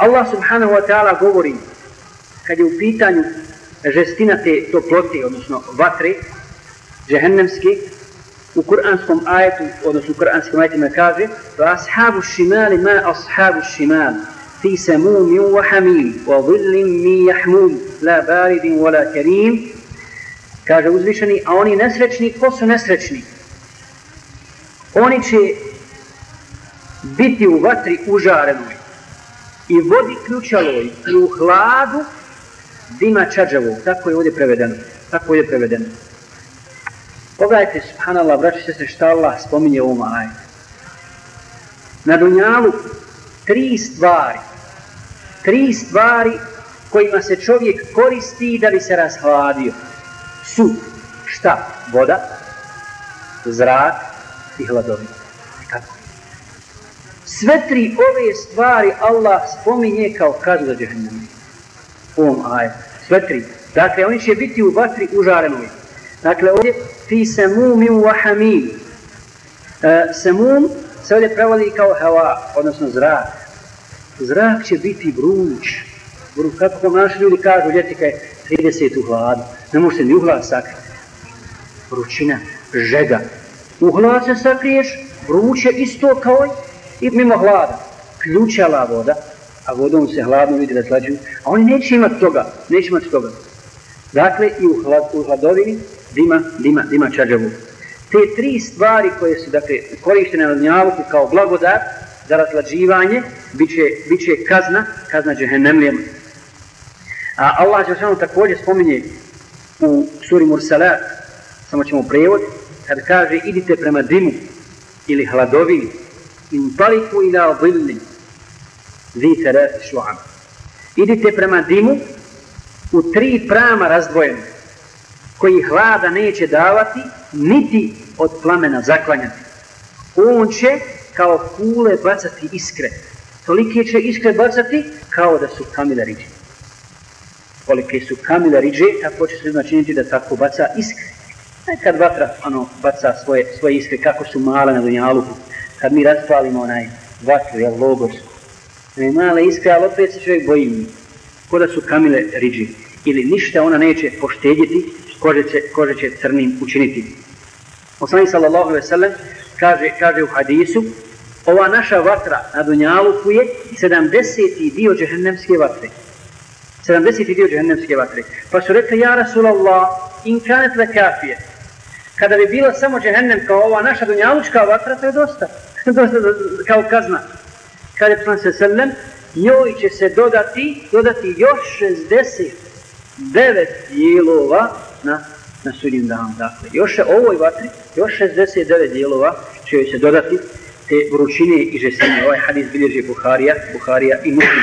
Allah subhanahu wa ta'ala govori kad je u pitanju žestina te toplote, odnosno vatre, džehennemske, u kuranskom ajetu, odnosno u kuranskom ajetima kaže وَأَصْحَابُ الشِّمَالِ مَا ma ashabu فِي fi وَحَمِيمٍ wa hamim wa لَا بَارِدٍ وَلَا la baridin karim kaže uzvišeni a oni nesrećni, ko su nesrećni? oni će biti u vatri užarenoj i vodi ključaloj i u hladu dima čađavog tako je ovdje prevedeno tako je prevedeno Pogledajte, subhanallah, braći se se šta Allah spominje u ovom ajetu. Na dunjalu tri stvari, tri stvari kojima se čovjek koristi da bi se rashladio. Su šta? Voda, zrak i hladovina. Kako? Sve tri ove stvari Allah spominje kao kaznu za džahnem. U ovom. Sve tri. Dakle, oni će biti u vatri užarenoj. Dakle, ovdje fi semumim wa hamim. E, semum se ovdje prevodi kao hava, odnosno zrak. Zrak će biti vruć. Vruć, kako kao naši ljudi kažu, ljeti kaj 30 u hladu. Ne može se ni u hlad sakriti. Vrućina, žega. U hlad se sakriješ, vruće isto kao i mimo hlada. Ključala voda, a vodom se hladno vidi da slađuju, a oni neće imati toga, neće imati toga. Dakle, i u, hlad, u hladovini dima, dima, dima čađavu. Te tri stvari koje su dakle, korištene na dnjavuku kao blagodat za razlađivanje, bit će, bit će kazna, kazna džehennemlijama. A Allah će samo također spominje u suri Mursalat, samo ćemo prevod, kad kaže idite prema dimu ili hladovini, Intaliku ila dhilli, zi terati šu'am. Idite prema dimu u tri prama razdvojene koji hlada neće davati, niti od plamena zaklanjati. On će kao kule bacati iskre. Tolike će iskre bacati kao da su kamile riđe. Kolike su kamile riđe, tako će se značiniti da tako baca iskre. Kad vatra ono, baca svoje, svoje iskre, kako su male na dunjaluku, kad mi raspalimo onaj vatru, jel, logorsku. Ne male iskre, ali opet se čovjek boji mi. Ko da su kamile riđi. Ili ništa ona neće poštedjeti, kože će, kože će crnim učiniti. Poslani sallallahu ve sellem kaže, kaže u hadisu, ova naša vatra na Dunjaluku je 70. dio džehennemske vatre. 70. dio džehennemske vatre. Pa su rekli, ja Rasulallah, in kanet le kafije. Kada bi bilo samo džehennem kao ova naša Dunjalučka vatra, to je dosta. kao kazna. Kaže Poslani sallam, njoj će se dodati, dodati još 69 dijelova na, na sudnjem danu. Dakle, još je ovoj vatri, još 69 dijelova će joj se dodati te vrućine i žestine. Ovaj hadis bilježi Buharija, Buharija i Muslim.